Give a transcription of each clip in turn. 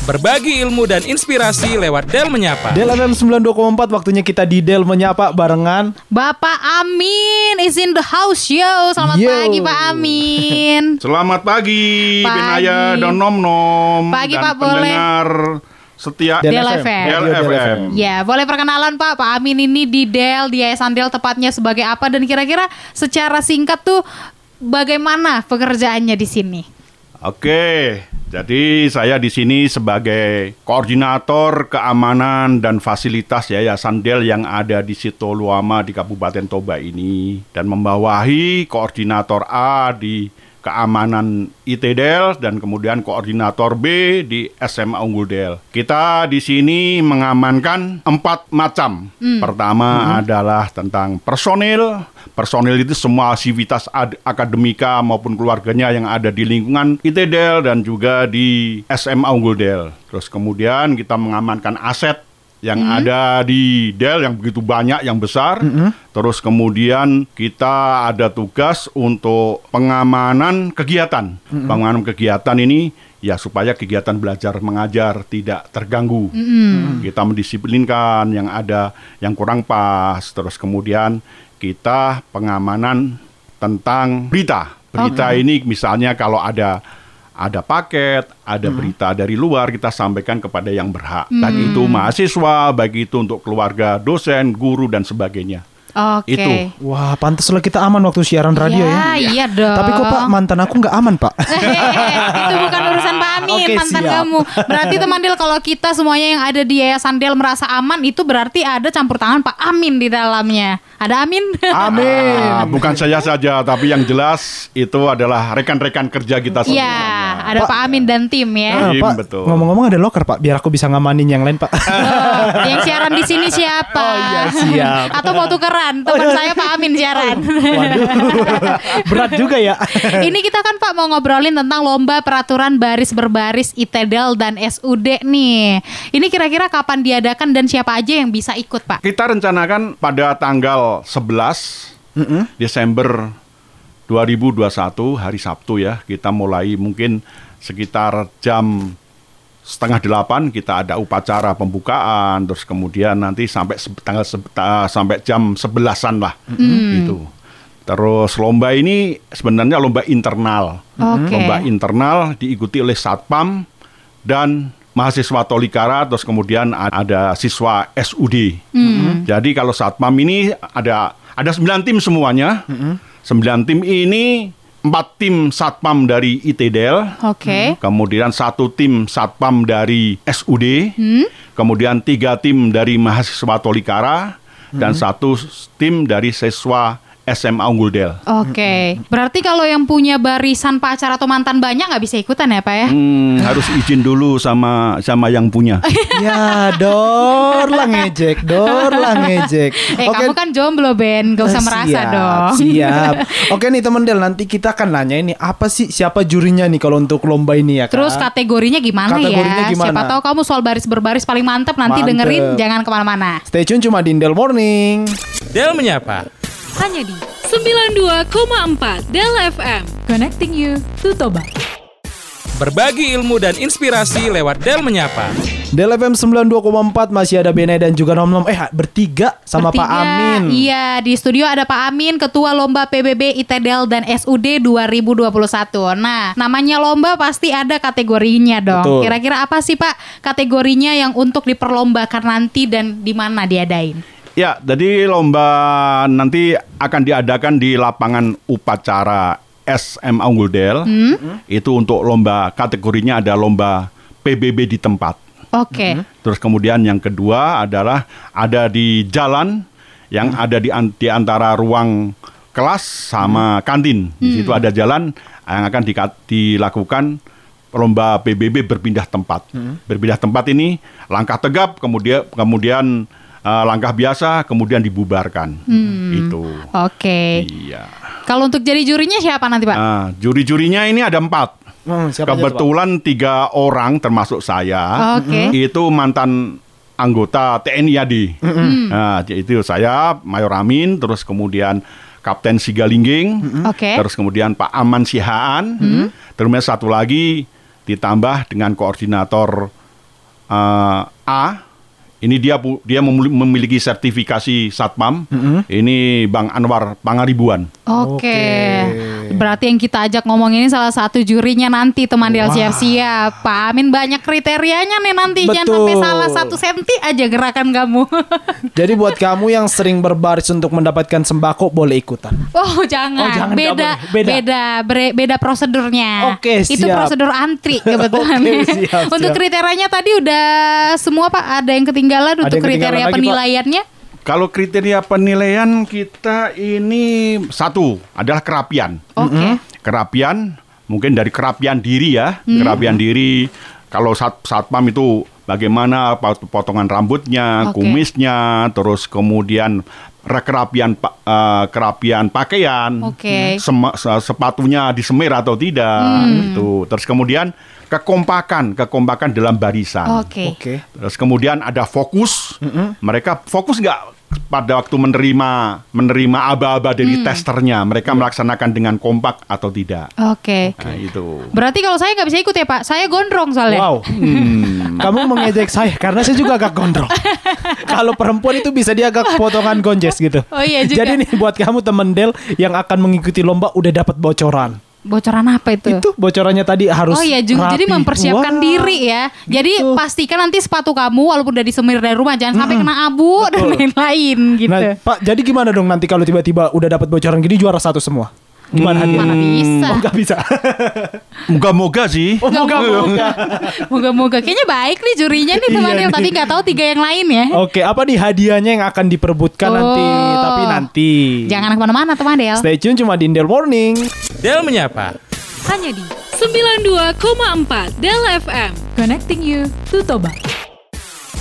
Berbagi ilmu dan inspirasi lewat Del Menyapa. Del FM 92,4 waktunya kita di Del menyapa barengan. Bapak Amin is in the house yo. Selamat Yo. pagi Pak Amin. Selamat pagi, Pagi. Binaya dan Nom Nom Pagi, dan Pak, boleh. pendengar setia Del Del FM. FM. Del Radio Del FM. Ya, boleh perkenalan Pak. Pak Amin ini di Del, di Yayasan Del tepatnya sebagai apa dan kira-kira secara singkat tuh bagaimana pekerjaannya di sini? Oke, jadi saya di sini sebagai koordinator keamanan dan fasilitas Yayasan Del yang ada di Sitoluama di Kabupaten Toba ini dan membawahi koordinator A di keamanan IT Del dan kemudian koordinator B di SMA Unggul Del. Kita di sini mengamankan empat macam. Pertama adalah tentang personil. Personil itu semua aktivitas ad- akademika maupun keluarganya yang ada di lingkungan IT Del dan juga di SMA Unggul Del. Terus kemudian kita mengamankan aset yang ada di Del yang begitu banyak yang besar. Terus kemudian kita ada tugas untuk pengamanan kegiatan. Pengamanan kegiatan ini ya supaya kegiatan belajar mengajar tidak terganggu. Kita mendisiplinkan yang ada yang kurang pas. Terus kemudian kita pengamanan tentang berita. Berita ini misalnya kalau ada ada paket, ada berita dari luar kita sampaikan kepada yang berhak. Baik itu mahasiswa, baik itu untuk keluarga, dosen, guru dan sebagainya. Oke. Itu. Wah, pantas lah kita aman waktu siaran radio ya. iya dong. Tapi kok Pak mantan aku nggak aman Pak? itu bukan urusan Pak Amin, Oke, mantan siap. kamu. Berarti teman Del kalau kita semuanya yang ada di Yayasan Del merasa aman itu berarti ada campur tangan Pak Amin di dalamnya. Ada Amin? Amin. Ah, bukan saya saja, tapi yang jelas itu adalah rekan-rekan kerja kita semua. Iya, ada Pak Amin dan tim ya. Ah, Tim, Pak, betul. ngomong-ngomong ada loker Pak, biar aku bisa ngamanin yang lain Pak. Oh, yang siaran di sini siapa? Oh, iya, siap. Atau mau tukeran? Teman saya Pak Amin siaran. Waduh, berat juga ya. Ini kita kan Pak mau ngobrolin tentang lomba peraturan baris berbaris ITEDAL dan SUD nih. Ini kira-kira kapan diadakan dan siapa aja yang bisa ikut Pak? Kita rencanakan pada tanggal 11 Desember 2021 hari Sabtu ya. Kita mulai mungkin sekitar jam setengah delapan kita ada upacara pembukaan terus kemudian nanti sampai tanggal sampai jam sebelasan lah gitu. Terus lomba ini sebenarnya lomba internal. Oke. Lomba internal diikuti oleh satpam dan mahasiswa Tolikara terus kemudian ada siswa SUD. Jadi kalau satpam ini ada ada 9 tim semuanya. 9 tim ini empat tim satpam dari ITDL. Oke. Kemudian satu tim satpam dari SUD, kemudian tiga tim dari mahasiswa Tolikara, dan satu tim dari siswa SMA Unggul Del. Oke, berarti kalau yang punya barisan pacar atau mantan banyak nggak bisa ikutan ya Pak ya? Hmm, harus izin dulu sama sama yang punya. ya, dor lah ngejek, dor lah ngejek. Eh kamu kan jomblo Ben, gak usah Eh, merasa siap, dong. Siap. Oke nih temen Del, nanti kita akan nanya ini apa sih siapa jurinya nih kalau untuk lomba ini ya kan? Terus kategorinya gimana Kategorinya ya? gimana? Siapa tahu kamu soal baris berbaris paling mantep nanti Mantep. dengerin jangan ke mana-mana. Stay tune cuma di Del Morning. Del Menyapa. Hanya di 92,4 Del FM. Connecting you to Toba. Berbagi ilmu dan inspirasi lewat Del Menyapa. Del FM 92,4 masih ada Benai dan juga Nom Nom. Eh bertiga sama Pak Bertiga. Amin. Iya, di studio ada Pak Amin, Ketua Lomba PBB ITEDEL dan SUD 2021. Nah, namanya lomba pasti ada kategorinya dong. Kira-kira apa sih Pak kategorinya yang untuk diperlombakan nanti dan di mana diadain? Ya, jadi lomba nanti akan diadakan di lapangan upacara SMA Unggul Del. Itu untuk lomba kategorinya ada lomba PBB di tempat. Oke. Terus kemudian yang kedua adalah ada di jalan yang ada di, an- di antara ruang kelas sama kantin. Di situ ada jalan yang akan dika- dilakukan lomba PBB berpindah tempat. Berpindah tempat ini langkah tegap kemudian kemudian eh, langkah biasa kemudian dibubarkan. Itu. Oke. Iya. Kalau untuk jadi jurinya siapa nanti Pak? Nah, juri-jurinya ini ada empat. Hmm, siapa aja? Kebetulan tiga orang termasuk saya Oke. itu mantan anggota TNI AD. Nah, itu saya Mayor Amin, terus kemudian Kapten Sigalingging, Oke. terus kemudian Pak Aman Sihaan, terus kemudian satu lagi ditambah dengan koordinator eh, A ini dia dia memili- memiliki sertifikasi Satpam. Ini Bang Anwar Pangaribuan. Oke. Oke. Berarti yang kita ajak ngomong ini salah satu jurinya nanti teman Del siap-siap. Pak Amin banyak kriterianya nih nanti. Jangan Betul. sampai salah satu senti aja gerakan kamu. Jadi buat kamu yang sering berbaris untuk mendapatkan sembako boleh ikutan. Oh jangan, Oh, jangan, beda. Beda. beda, bre- beda prosedurnya. Oke, Itu siap. prosedur antri kebetulan. Oke, siap, Untuk siap. kriterianya tadi udah semua pak, ada yang ketinggalan Ada untuk yang ketinggalan kriteria lagi, Pak. Kalau kriteria penilaian kita ini satu adalah kerapian. Oke. Kerapian mungkin dari kerapian diri ya, kerapian diri. Kalau sat satpam itu bagaimana pot- potongan rambutnya, Oke. kumisnya, terus kemudian kerapian eh, kerapian pakaian, Oke. sema- se- sepatunya disemir atau tidak, itu. Terus kemudian kekompakan, kekompakan dalam barisan. Oke. Oke. Terus kemudian ada fokus. Mereka fokus nggak pada waktu menerima menerima aba-aba dari testernya. Mereka melaksanakan dengan kompak atau tidak. Oke. Nah, itu. Berarti kalau saya nggak bisa ikut ya pak, saya gondrong soalnya. Wow. Kamu mengejek saya karena saya juga agak gondrong. Kalau perempuan itu bisa dia agak potongan gonjes gitu. Oh iya juga. Jadi nih buat kamu temen Del yang akan mengikuti lomba udah dapat bocoran. Bocoran apa itu? Itu bocorannya tadi harus Oh iya, ju- jadi mempersiapkan Wah. diri ya. Jadi Gitu. pastikan nanti sepatu kamu walaupun udah disemir dari rumah jangan sampai kena abu dan Betul. lain-lain gitu. Nah, Pak, jadi gimana dong nanti kalau tiba-tiba udah dapat bocoran gini juara satu semua? Gimana hadiahnya? Mana bisa? Oh, nggak bisa. Moga-moga sih. Oh, moga-moga. Moga-moga kayaknya baik nih jurinya nih teman Iya tadi nggak tahu tiga yang lain ya. Oke, apa nih hadiahnya yang akan diperebutkan nanti? Oh. Tapi nanti. Jangan ke mana-mana teman Del. Stay tune cuma di Indel Morning. Del menyapa. Hanya di 92,4 Del FM. Connecting you to Toba.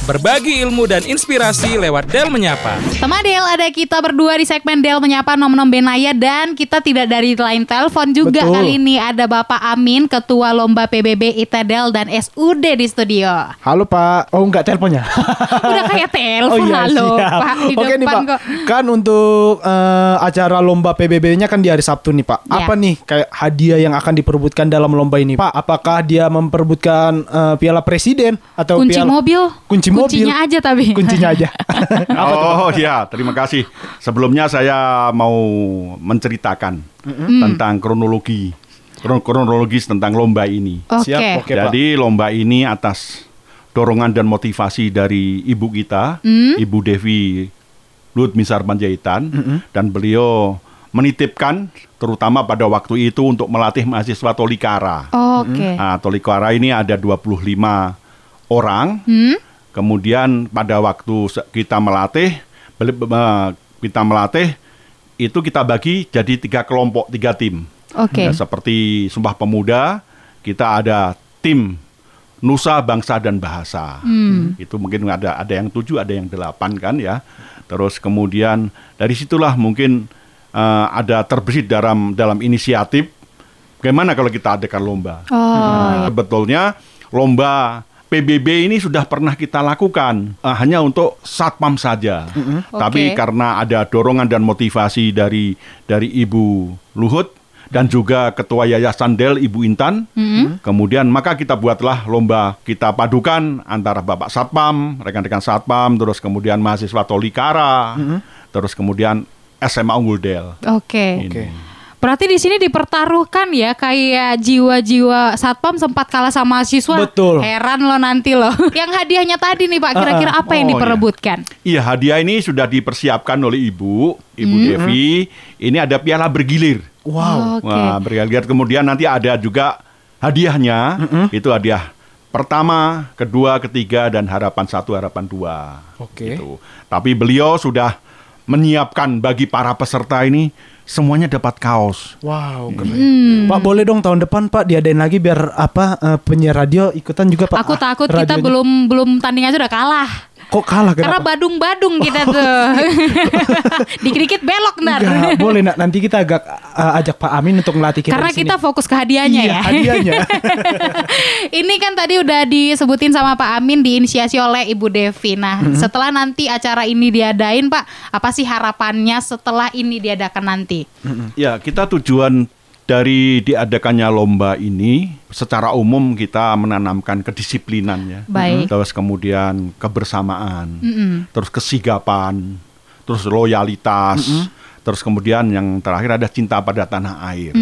Berbagi ilmu dan inspirasi lewat Del menyapa. Teman Del ada kita berdua di segmen Del menyapa nom-nom Benaya dan kita tidak dari line telepon juga Betul. kali ini ada Bapak Amin Ketua Lomba PBB ITEDEL dan SUD di studio. Halo Pak. Oh enggak teleponnya. Udah kayak telepon halo siap. Pak di Oke nih Pak. kok. Kan untuk eh, acara lomba PBB-nya kan di hari Sabtu nih Pak. Ya. Apa nih kayak hadiah yang akan diperebutkan dalam lomba ini Pak? Apakah dia memperebutkan eh, piala presiden atau Kunci piala mobil. Kunci mobil. Kuncinya aja tapi. Kuncinya aja. Oh ya, terima kasih. Sebelumnya saya mau menceritakan tentang kronologi kron- kronologis tentang lomba ini. Oke. Siap, oke. Pak. Jadi lomba ini atas dorongan dan motivasi dari ibu kita, Hmm? Ibu Devi Lut Misar Panjaitan, dan beliau menitipkan terutama pada waktu itu untuk melatih mahasiswa Tolikara. Oke. Nah, Tolikara ini ada 25 orang. Hmm? Kemudian pada waktu kita melatih, kita melatih itu kita bagi jadi tiga kelompok, tiga tim. Oke. Ya, seperti Sumpah Pemuda, kita ada tim Nusa Bangsa dan Bahasa. Hmm. Itu mungkin ada ada yang tujuh, ada yang delapan kan ya. Terus kemudian dari situlah mungkin eh, ada terbesit dalam dalam inisiatif. Bagaimana kalau kita adakan lomba? Oh, Nah, Sebetulnya lomba PBB ini sudah pernah kita lakukan eh, hanya untuk satpam saja. Tapi Oke. karena ada dorongan dan motivasi dari dari Ibu Luhut dan juga Ketua Yayasan Del Ibu Intan, kemudian maka kita buatlah lomba kita padukan antara Bapak Satpam, rekan-rekan Satpam, terus kemudian mahasiswa Tolikara, terus kemudian SMA Unggul Del. Oke. Ini. Berarti di sini dipertaruhkan ya kayak jiwa-jiwa satpam sempat kalah sama siswa. Betul. Heran lo nanti loh. Yang hadiahnya tadi nih Pak, kira-kira apa yang Oh, iya. diperebutkan? Iya, hadiah ini sudah dipersiapkan oleh Ibu, Ibu Devi. Ini ada piala bergilir. wow. Oke. Wah, bergilir. Kemudian nanti ada juga hadiahnya. Itu hadiah pertama, kedua, ketiga, dan harapan satu, harapan dua. Oke. Gitu. Tapi beliau sudah menyiapkan bagi para peserta ini semuanya dapat kaos. Wow, keren. Hmm. Pak boleh dong tahun depan Pak diadain lagi biar apa eh, penyiar radio ikutan juga Pak. Aku Ah, takut kita belum belum tanding aja udah kalah. Kok kalah Karena kenapa? badung-badung kita tuh. Dikit-dikit belok ntar. Enggak, boleh nak nanti kita agak eh, ajak Pak Amin untuk melatih kita Karena di sini. kita fokus ke hadiahnya Iya, ya. hadiahnya. Ini kan tadi udah disebutin sama Pak Amin diinisiasi oleh Ibu Devi. Nah, Mm-hmm. setelah nanti acara ini diadain, Pak, apa sih harapannya setelah ini diadakan nanti? Ya, kita tujuan dari diadakannya lomba ini secara umum kita menanamkan kedisiplinan ya. Baik. Terus kemudian kebersamaan, Mm-mm. terus kesigapan, terus loyalitas, terus kemudian yang terakhir ada cinta pada tanah air.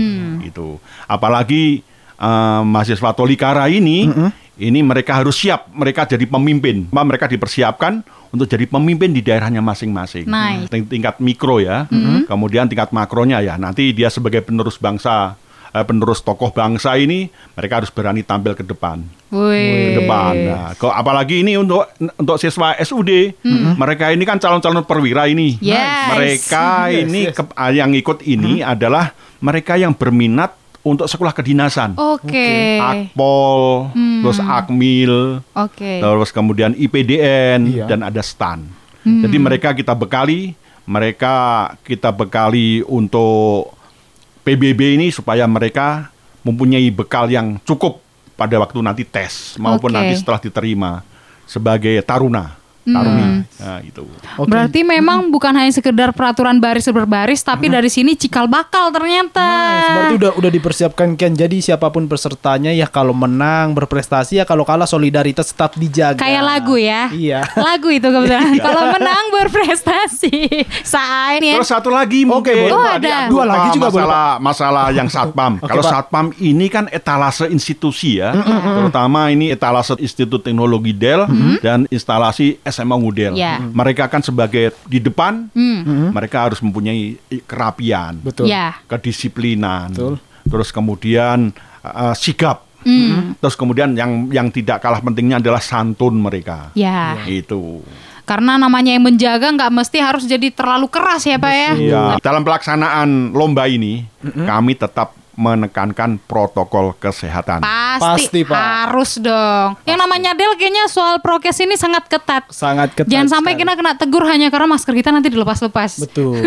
Gitu. Apalagi eh, mahasiswa Tolikara ini ini mereka harus siap, mereka jadi pemimpin. Mereka dipersiapkan untuk jadi pemimpin di daerahnya masing-masing. Nice. Ting- tingkat mikro ya. Kemudian tingkat makronya ya. Nanti dia sebagai penerus bangsa, eh, penerus tokoh bangsa ini mereka harus berani tampil ke depan. Wih. Ke depan. Nah, kalau apalagi ini untuk untuk siswa SUD, mereka ini kan calon-calon perwira ini. Yes. Mereka Yes, ini yes. ke- ah, yang ikut ini adalah mereka yang berminat untuk sekolah kedinasan. Oke. Akpol, terus Akmil, Oke. terus kemudian IPDN Iya. dan ada STAN. Jadi mereka kita bekali, mereka kita bekali untuk PBB ini supaya mereka mempunyai bekal yang cukup pada waktu nanti tes maupun Oke. nanti setelah diterima sebagai taruna, taruni. Nah, itu. Oke. Berarti memang bukan hanya sekedar peraturan baris berbaris, tapi dari sini cikal bakal ternyata. Nice. Berarti udah udah dipersiapkan Ken. Jadi siapa pun pesertanya ya kalau menang berprestasi ya kalau kalah solidaritas tetap dijaga. Kayak lagu ya. Iya. Lagu itu kebetulan. Kalau menang berprestasi. Sain ya. Terus satu lagi Oke, mungkin boleh. Oh, Tadi ada. Dua lagi juga boleh, masalah masalah yang satpam. Oke, Kalau satpam ini kan etalase institusi ya, terutama ini etalase Institut Teknologi Del dan instalasi SMA Ngudel. Ya. Mereka kan sebagai di depan, mereka harus mempunyai kerapian, Betul. Ya. kedisiplinan, Betul. terus kemudian uh, sigap. Terus kemudian yang yang tidak kalah pentingnya adalah santun mereka. Ya. Itu. Karena namanya yang menjaga nggak mesti harus jadi terlalu keras ya Pak ya. Iya. Dalam pelaksanaan lomba ini, kami tetap menekankan protokol kesehatan. Pasti, Pasti, Pak. harus dong. Yang namanya Del kayaknya soal prokes ini sangat ketat. Sangat ketat. Jangan sampai sekali. kita kena tegur hanya karena masker kita nanti dilepas-lepas. Betul.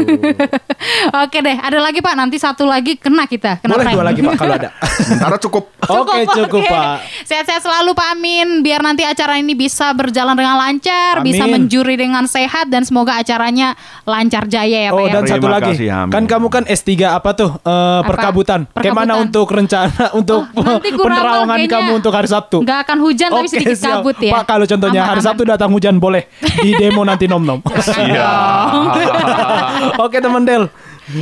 Oke deh, ada lagi Pak. Nanti satu lagi kena kita. Kena Boleh prank. dua lagi Pak kalau ada. Sementara cukup. Oke, cukup, oke. Pak. Sehat-sehat selalu Pak Amin. Biar nanti acara ini bisa berjalan dengan lancar, Amin. bisa menjuri dengan sehat dan semoga acaranya lancar jaya ya Pak Oh ya. dan satu Terima lagi, kasih, Amin. kan kamu kan S3 apa tuh Eh, perkabutan. Bagaimana untuk rencana untuk Oh, gua ramal penerawangan kayaknya. kamu untuk hari Sabtu? Nggak akan hujan tapi Oke, sedikit siap. kabut ya. Pak kalau contohnya Aman, hari aman. Sabtu datang hujan boleh di demo nanti nom nom. Iya. Oke teman Del.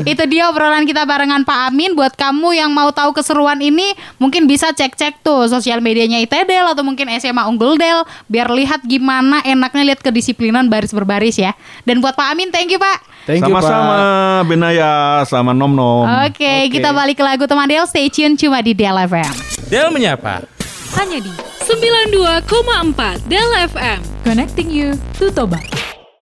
Itu dia obrolan kita barengan Pak Amin. Buat kamu yang mau tahu keseruan ini, mungkin bisa cek-cek tuh sosial medianya ITDel atau mungkin SMA Unggul Del, biar lihat gimana enaknya lihat kedisiplinan baris berbaris ya. Dan buat Pak Amin, thank you Pak. Thank you Sama-sama Pak. Benaya sama Nom Nom. Oke, Oke. kita balik ke lagu teman Del. Stay tune cuma di Del FM. Del menyapa. Hanya di 92,4 Del FM. Connecting you to Toba.